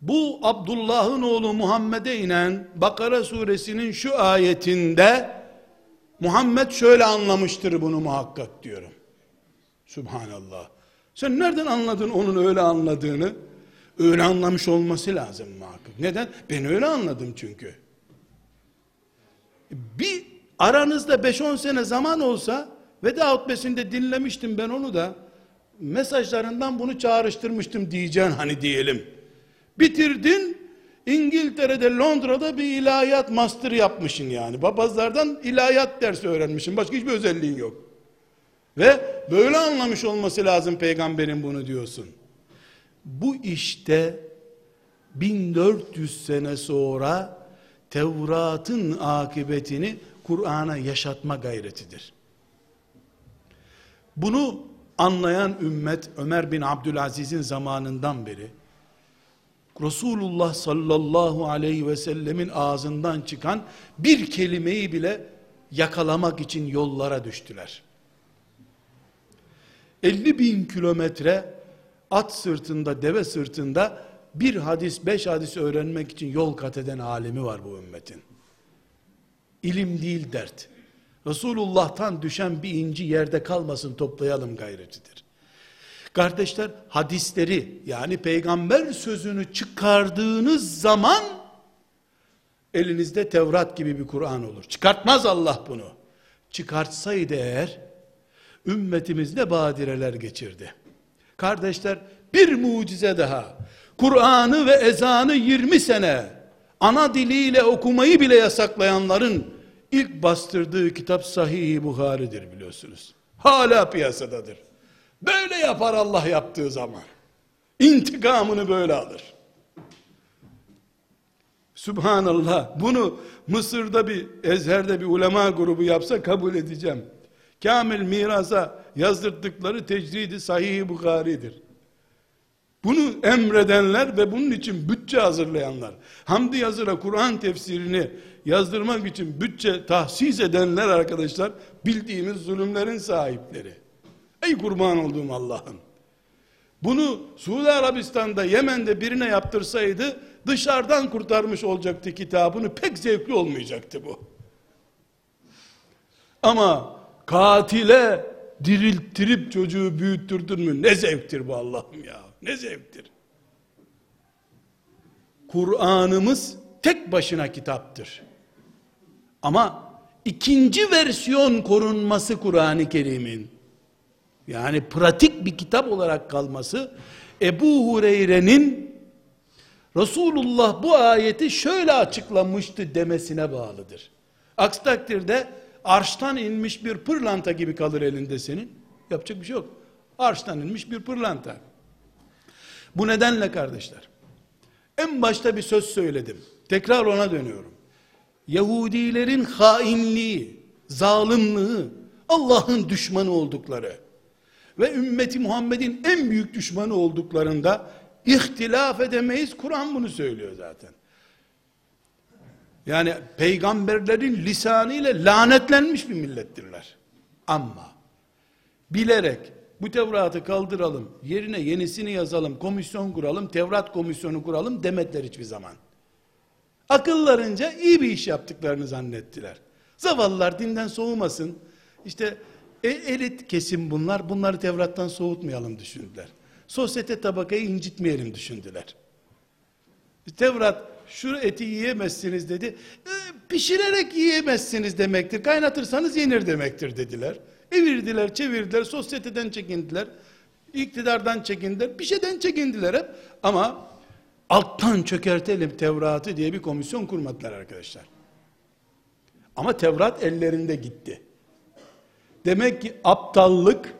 Bu Abdullah'ın oğlu Muhammed'e inen Bakara suresinin şu ayetinde Muhammed şöyle anlamıştır bunu muhakkak diyorum. Subhanallah. Sen nereden anladın onun öyle anladığını? Öyle anlamış olması lazım muhakkak. Neden? Ben öyle anladım çünkü. Bir aranızda 5-10 sene zaman olsa veda hutbesinde dinlemiştim ben onu da mesajlarından bunu çağrıştırmıştım diyeceksin hani diyelim. Bitirdin İngiltere'de Londra'da bir ilahiyat master yapmışsın yani. Babazlardan ilahiyat dersi öğrenmişsin. Başka hiçbir özelliğin yok. Ve böyle anlamış olması lazım peygamberin bunu diyorsun. Bu işte 1400 sene sonra Tevrat'ın akıbetini Kur'an'a yaşatma gayretidir. Bunu anlayan ümmet Ömer bin Abdülaziz'in zamanından beri Resulullah sallallahu aleyhi ve sellemin ağzından çıkan bir kelimeyi bile yakalamak için yollara düştüler. 50 bin kilometre at sırtında, deve sırtında bir hadis, beş hadis öğrenmek için yol kat eden alemi var bu ümmetin. İlim değil dert. Resulullah'tan düşen bir inci yerde kalmasın toplayalım gayretidir. Kardeşler hadisleri yani peygamber sözünü çıkardığınız zaman elinizde Tevrat gibi bir Kur'an olur. Çıkartmaz Allah bunu. Çıkartsaydı eğer ümmetimiz ne badireler geçirdi. Kardeşler bir mucize daha. Kur'an'ı ve ezanı 20 sene ana diliyle okumayı bile yasaklayanların ilk bastırdığı kitap Sahih-i Buhari'dir biliyorsunuz. Hala piyasadadır. Böyle yapar Allah yaptığı zaman. İntikamını böyle alır. Subhanallah. Bunu Mısır'da bir ezherde bir ulema grubu yapsa kabul edeceğim. Kamil mirasa yazdırdıkları tecridi sahih Bukhari'dir. Bunu emredenler ve bunun için bütçe hazırlayanlar, Hamdi Yazır'a Kur'an tefsirini yazdırmak için bütçe tahsis edenler arkadaşlar, bildiğimiz zulümlerin sahipleri. Ey kurban olduğum Allah'ım. Bunu Suudi Arabistan'da, Yemen'de birine yaptırsaydı, dışarıdan kurtarmış olacaktı kitabını, pek zevkli olmayacaktı bu. Ama katile dirilttirip çocuğu büyüttürdün mü ne zevktir bu Allah'ım ya ne zevktir Kur'an'ımız tek başına kitaptır ama ikinci versiyon korunması Kur'an-ı Kerim'in yani pratik bir kitap olarak kalması Ebu Hureyre'nin Resulullah bu ayeti şöyle açıklamıştı demesine bağlıdır. Aksi takdirde arştan inmiş bir pırlanta gibi kalır elinde senin. Yapacak bir şey yok. Arştan inmiş bir pırlanta. Bu nedenle kardeşler, en başta bir söz söyledim. Tekrar ona dönüyorum. Yahudilerin hainliği, zalimliği, Allah'ın düşmanı oldukları ve ümmeti Muhammed'in en büyük düşmanı olduklarında ihtilaf edemeyiz. Kur'an bunu söylüyor zaten. Yani peygamberlerin lisanı ile lanetlenmiş bir millettirler. Ama bilerek bu Tevrat'ı kaldıralım, yerine yenisini yazalım, komisyon kuralım, Tevrat komisyonu kuralım demediler hiçbir zaman. Akıllarınca iyi bir iş yaptıklarını zannettiler. Zavallılar dinden soğumasın. İşte e, elit kesim bunlar, bunları Tevrat'tan soğutmayalım düşündüler. Sosyete tabakayı incitmeyelim düşündüler. Tevrat şu eti yiyemezsiniz dedi. E, pişirerek yiyemezsiniz demektir. Kaynatırsanız yenir demektir dediler. Evirdiler, çevirdiler, sosyeteden çekindiler. iktidardan çekindiler, bir şeyden çekindiler hep. Ama alttan çökertelim Tevrat'ı diye bir komisyon kurmadılar arkadaşlar. Ama Tevrat ellerinde gitti. Demek ki aptallık,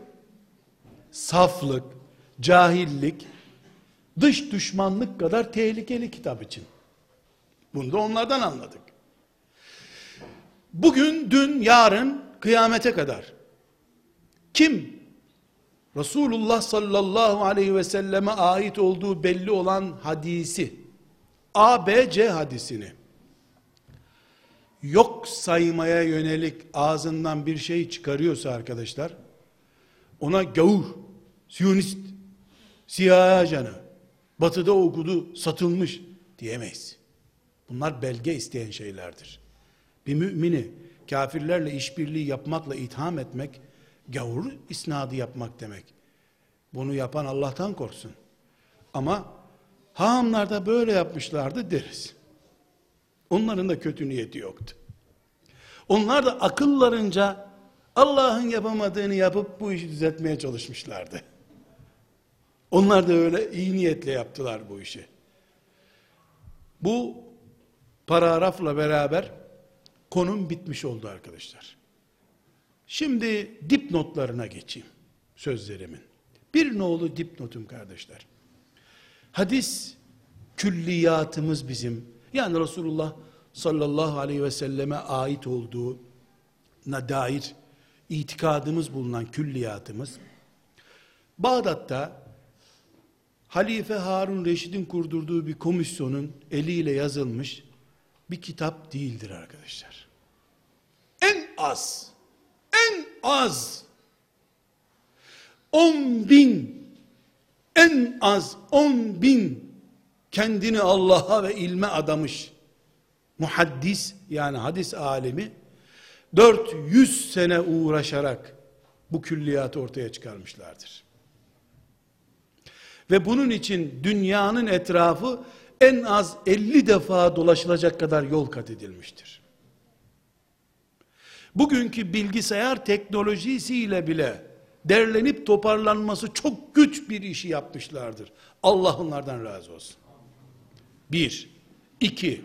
saflık, cahillik, dış düşmanlık kadar tehlikeli kitap için. Bunu da onlardan anladık. Bugün, dün, yarın, kıyamete kadar kim Resulullah sallallahu aleyhi ve selleme ait olduğu belli olan hadisi A, B, C hadisini yok saymaya yönelik ağzından bir şey çıkarıyorsa arkadaşlar ona gavur, siyonist, siyah ajanı, Batı'da okudu, satılmış diyemeyiz. Bunlar belge isteyen şeylerdir. Bir mümini kafirlerle işbirliği yapmakla itham etmek, gavur isnadı yapmak demek. Bunu yapan Allah'tan korksun. Ama hahamlar da böyle yapmışlardı deriz. Onların da kötü niyeti yoktu. Onlar da akıllarınca Allah'ın yapamadığını yapıp bu işi düzeltmeye çalışmışlardı. Onlar da öyle iyi niyetle yaptılar bu işi. Bu paragrafla beraber konum bitmiş oldu arkadaşlar. Şimdi dipnotlarına geçeyim sözlerimin. Bir nolu dipnotum kardeşler. Hadis külliyatımız bizim. Yani Resulullah sallallahu aleyhi ve selleme ait olduğuna dair itikadımız bulunan külliyatımız Bağdat'ta Halife Harun Reşid'in kurdurduğu bir komisyonun eliyle yazılmış bir kitap değildir arkadaşlar. En az, en az 10 bin, en az 10 bin kendini Allah'a ve ilme adamış muhaddis yani hadis alemi 400 sene uğraşarak bu külliyatı ortaya çıkarmışlardır. Ve bunun için dünyanın etrafı en az 50 defa dolaşılacak kadar yol kat edilmiştir. Bugünkü bilgisayar teknolojisiyle bile derlenip toparlanması çok güç bir işi yapmışlardır. Allah onlardan razı olsun. Bir. iki.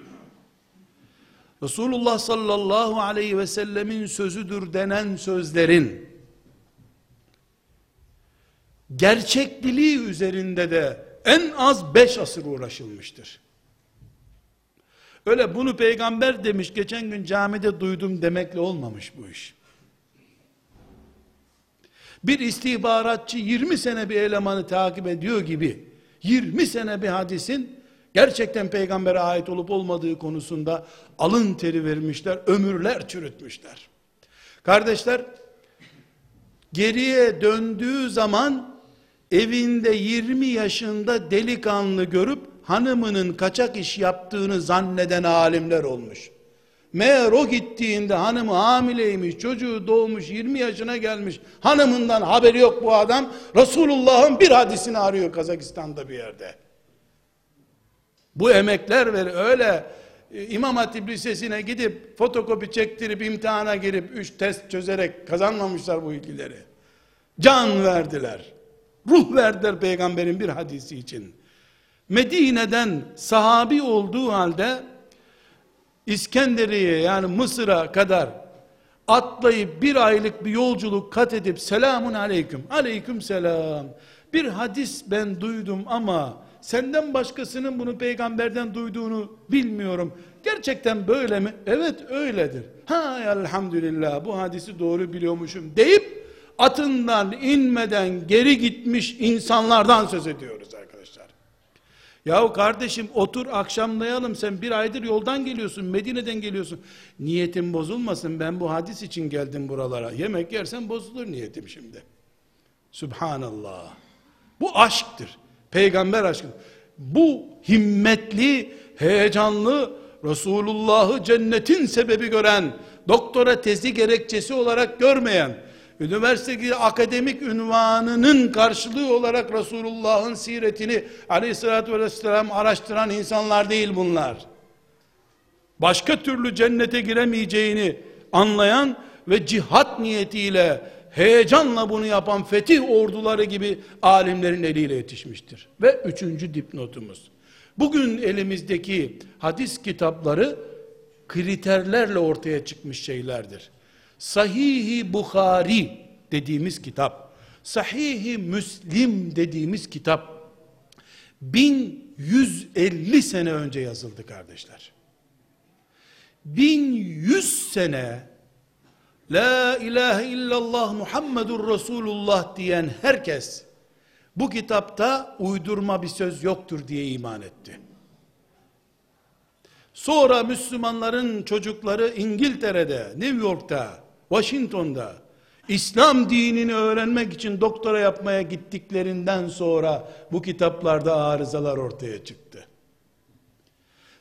Resulullah sallallahu aleyhi ve sellemin sözüdür denen sözlerin gerçekliliği üzerinde de en az beş asır uğraşılmıştır. Öyle bunu peygamber demiş geçen gün camide duydum demekle olmamış bu iş. Bir istihbaratçı 20 sene bir elemanı takip ediyor gibi 20 sene bir hadisin gerçekten peygambere ait olup olmadığı konusunda alın teri vermişler, ömürler çürütmüşler. Kardeşler, geriye döndüğü zaman evinde 20 yaşında delikanlı görüp hanımının kaçak iş yaptığını zanneden alimler olmuş. Meğer o gittiğinde hanımı hamileymiş, çocuğu doğmuş, 20 yaşına gelmiş. Hanımından haberi yok bu adam. Resulullah'ın bir hadisini arıyor Kazakistan'da bir yerde. Bu emekler ver öyle e, İmam Hatip Lisesi'ne gidip fotokopi çektirip imtihana girip üç test çözerek kazanmamışlar bu ilgileri. Can verdiler. Ruh verdiler peygamberin bir hadisi için. Medine'den sahabi olduğu halde İskenderiye yani Mısır'a kadar atlayıp bir aylık bir yolculuk kat edip selamun aleyküm aleyküm selam bir hadis ben duydum ama senden başkasının bunu peygamberden duyduğunu bilmiyorum. Gerçekten böyle mi? Evet öyledir. Ha elhamdülillah bu hadisi doğru biliyormuşum deyip atından inmeden geri gitmiş insanlardan söz ediyoruz arkadaşlar. Yahu kardeşim otur akşamlayalım sen bir aydır yoldan geliyorsun Medine'den geliyorsun. Niyetim bozulmasın ben bu hadis için geldim buralara. Yemek yersen bozulur niyetim şimdi. Subhanallah. Bu aşktır. Peygamber aşkı. Bu himmetli, heyecanlı, Resulullah'ı cennetin sebebi gören, doktora tezi gerekçesi olarak görmeyen, üniversitedeki akademik ünvanının karşılığı olarak Resulullah'ın siretini aleyhissalatü vesselam araştıran insanlar değil bunlar. Başka türlü cennete giremeyeceğini anlayan ve cihat niyetiyle heyecanla bunu yapan fetih orduları gibi alimlerin eliyle yetişmiştir. Ve üçüncü dipnotumuz. Bugün elimizdeki hadis kitapları kriterlerle ortaya çıkmış şeylerdir. Sahihi Bukhari dediğimiz kitap, Sahihi Müslim dediğimiz kitap 1150 sene önce yazıldı kardeşler. 1100 sene La ilahe illallah Muhammedur Resulullah diyen herkes bu kitapta uydurma bir söz yoktur diye iman etti. Sonra Müslümanların çocukları İngiltere'de, New York'ta, Washington'da, İslam dinini öğrenmek için doktora yapmaya gittiklerinden sonra bu kitaplarda arızalar ortaya çıktı.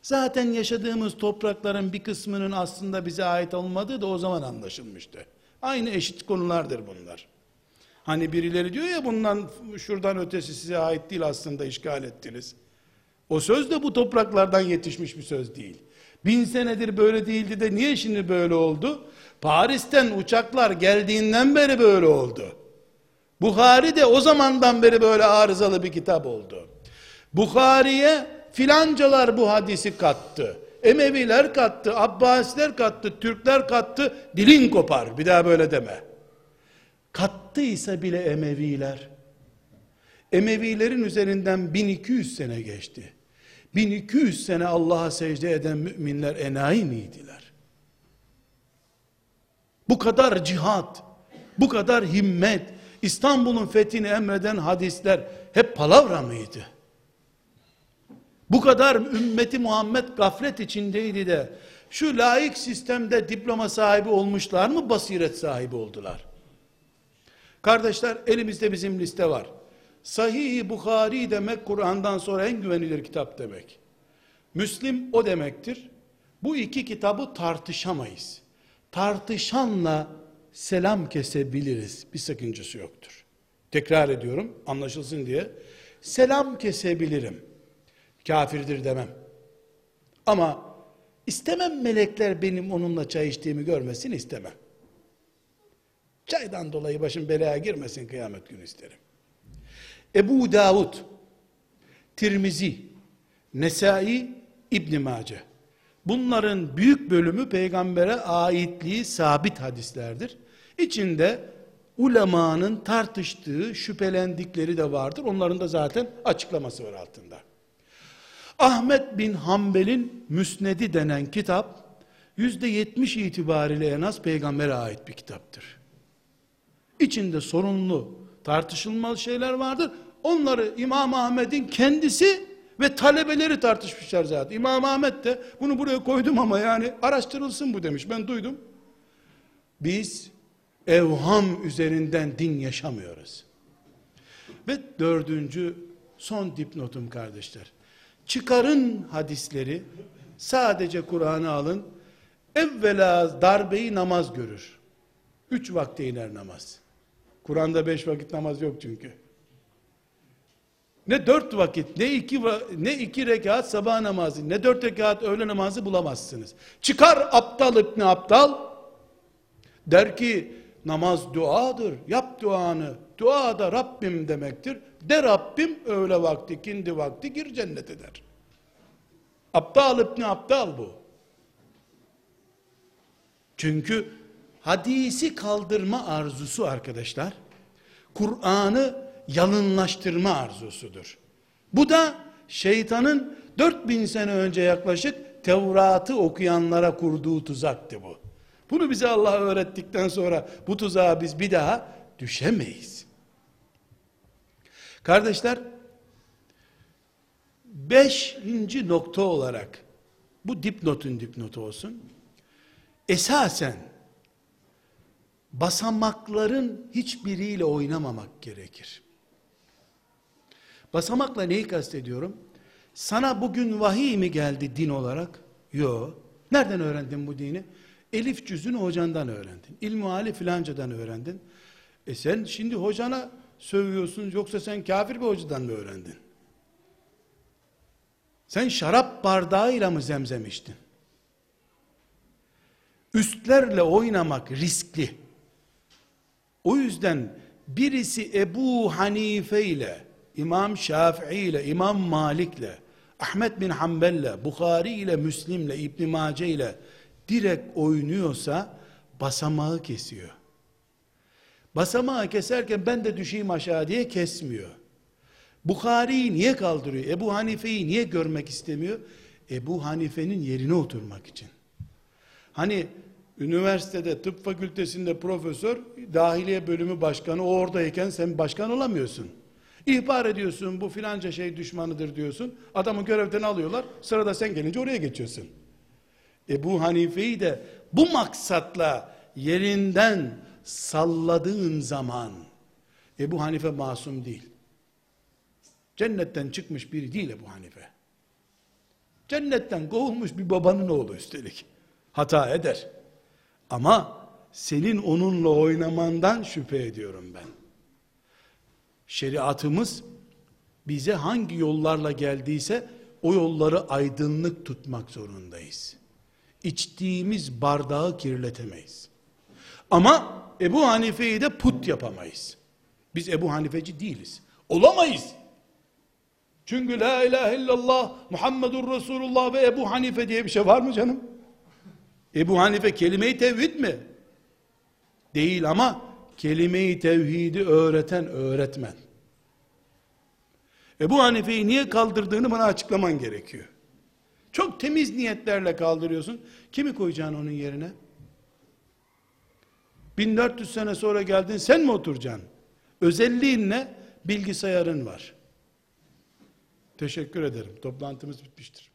Zaten yaşadığımız toprakların bir kısmının aslında bize ait olmadığı da o zaman anlaşılmıştı. Aynı eşit konulardır bunlar. Hani birileri diyor ya bundan şuradan ötesi size ait değil aslında işgal ettiniz. O söz de bu topraklardan yetişmiş bir söz değil. Bin senedir böyle değildi de niye şimdi böyle oldu? Paris'ten uçaklar geldiğinden beri böyle oldu. Bukhari de o zamandan beri böyle arızalı bir kitap oldu. Bukhari'ye filancalar bu hadisi kattı. Emeviler kattı, Abbasiler kattı, Türkler kattı, dilin kopar. Bir daha böyle deme. Kattıysa bile Emeviler, Emevilerin üzerinden 1200 sene geçti. 1200 sene Allah'a secde eden müminler enayi miydiler? Bu kadar cihat, bu kadar himmet, İstanbul'un fethini emreden hadisler hep palavra mıydı? Bu kadar ümmeti Muhammed gaflet içindeydi de şu laik sistemde diploma sahibi olmuşlar mı basiret sahibi oldular? Kardeşler elimizde bizim liste var. Sahih-i Bukhari demek Kur'an'dan sonra en güvenilir kitap demek. Müslim o demektir. Bu iki kitabı tartışamayız. Tartışanla selam kesebiliriz. Bir sakıncası yoktur. Tekrar ediyorum anlaşılsın diye. Selam kesebilirim. Kafirdir demem. Ama istemem melekler benim onunla çay içtiğimi görmesin istemem. Çaydan dolayı başım belaya girmesin kıyamet günü isterim. Ebu Davud, Tirmizi, Nesai, İbn Mace. Bunların büyük bölümü peygambere aitliği sabit hadislerdir. İçinde ulemanın tartıştığı, şüphelendikleri de vardır. Onların da zaten açıklaması var altında. Ahmet bin Hanbel'in Müsnedi denen kitap, yüzde yetmiş itibariyle en az peygambere ait bir kitaptır. İçinde sorunlu, tartışılmaz şeyler vardır. Onları İmam Ahmet'in kendisi ve talebeleri tartışmışlar zaten. İmam Ahmet de bunu buraya koydum ama yani araştırılsın bu demiş. Ben duydum. Biz evham üzerinden din yaşamıyoruz. Ve dördüncü son dipnotum kardeşler. Çıkarın hadisleri sadece Kur'an'ı alın. Evvela darbeyi namaz görür. Üç vakte iner namaz. Kur'an'da beş vakit namaz yok çünkü. Ne dört vakit, ne iki, ne iki rekat sabah namazı, ne dört rekat öğle namazı bulamazsınız. Çıkar aptal İbni Aptal, der ki namaz duadır, yap duanı, dua da Rabbim demektir. De Rabbim öğle vakti, kindi vakti gir cennete der. Aptal İbni Aptal bu. Çünkü hadisi kaldırma arzusu arkadaşlar, Kur'an'ı yalınlaştırma arzusudur. Bu da şeytanın 4000 sene önce yaklaşık Tevrat'ı okuyanlara kurduğu tuzaktı bu. Bunu bize Allah öğrettikten sonra bu tuzağa biz bir daha düşemeyiz. Kardeşler, beşinci nokta olarak, bu dipnotun dipnotu olsun, esasen, basamakların hiçbiriyle oynamamak gerekir. Basamakla neyi kastediyorum? Sana bugün vahiy mi geldi din olarak? Yok. Nereden öğrendin bu dini? Elif cüzünü hocandan öğrendin. İlmu hali filancadan öğrendin. E sen şimdi hocana sövüyorsun yoksa sen kafir bir hocadan mı öğrendin? Sen şarap bardağıyla mı zemzem içtin? Üstlerle oynamak riskli. O yüzden birisi Ebu Hanife ile İmam Şafii ile, İmam Malik ile, Ahmet bin Hanbel ile, Bukhari ile, Müslim ile, İbn Mace ile direkt oynuyorsa basamağı kesiyor. Basamağı keserken ben de düşeyim aşağı diye kesmiyor. Bukhari'yi niye kaldırıyor? Ebu Hanife'yi niye görmek istemiyor? Ebu Hanife'nin yerine oturmak için. Hani üniversitede tıp fakültesinde profesör, dahiliye bölümü başkanı o oradayken sen başkan olamıyorsun. İhbar ediyorsun bu filanca şey düşmanıdır diyorsun. Adamı görevden alıyorlar. Sırada sen gelince oraya geçiyorsun. Ebu Hanife'yi de bu maksatla yerinden salladığın zaman Ebu Hanife masum değil. Cennetten çıkmış biri değil Ebu Hanife. Cennetten kovulmuş bir babanın oğlu üstelik. Hata eder. Ama senin onunla oynamandan şüphe ediyorum ben. Şeriatımız bize hangi yollarla geldiyse o yolları aydınlık tutmak zorundayız. İçtiğimiz bardağı kirletemeyiz. Ama Ebu Hanife'yi de put yapamayız. Biz Ebu Hanifeci değiliz. Olamayız. Çünkü la ilahe illallah Muhammedur Resulullah ve Ebu Hanife diye bir şey var mı canım? Ebu Hanife kelime-i tevhid mi? Değil ama kelime-i tevhidi öğreten öğretmen. Ebu Hanife'yi niye kaldırdığını bana açıklaman gerekiyor. Çok temiz niyetlerle kaldırıyorsun. Kimi koyacaksın onun yerine? 1400 sene sonra geldin sen mi oturacaksın? Özelliğin ne? Bilgisayarın var. Teşekkür ederim. Toplantımız bitmiştir.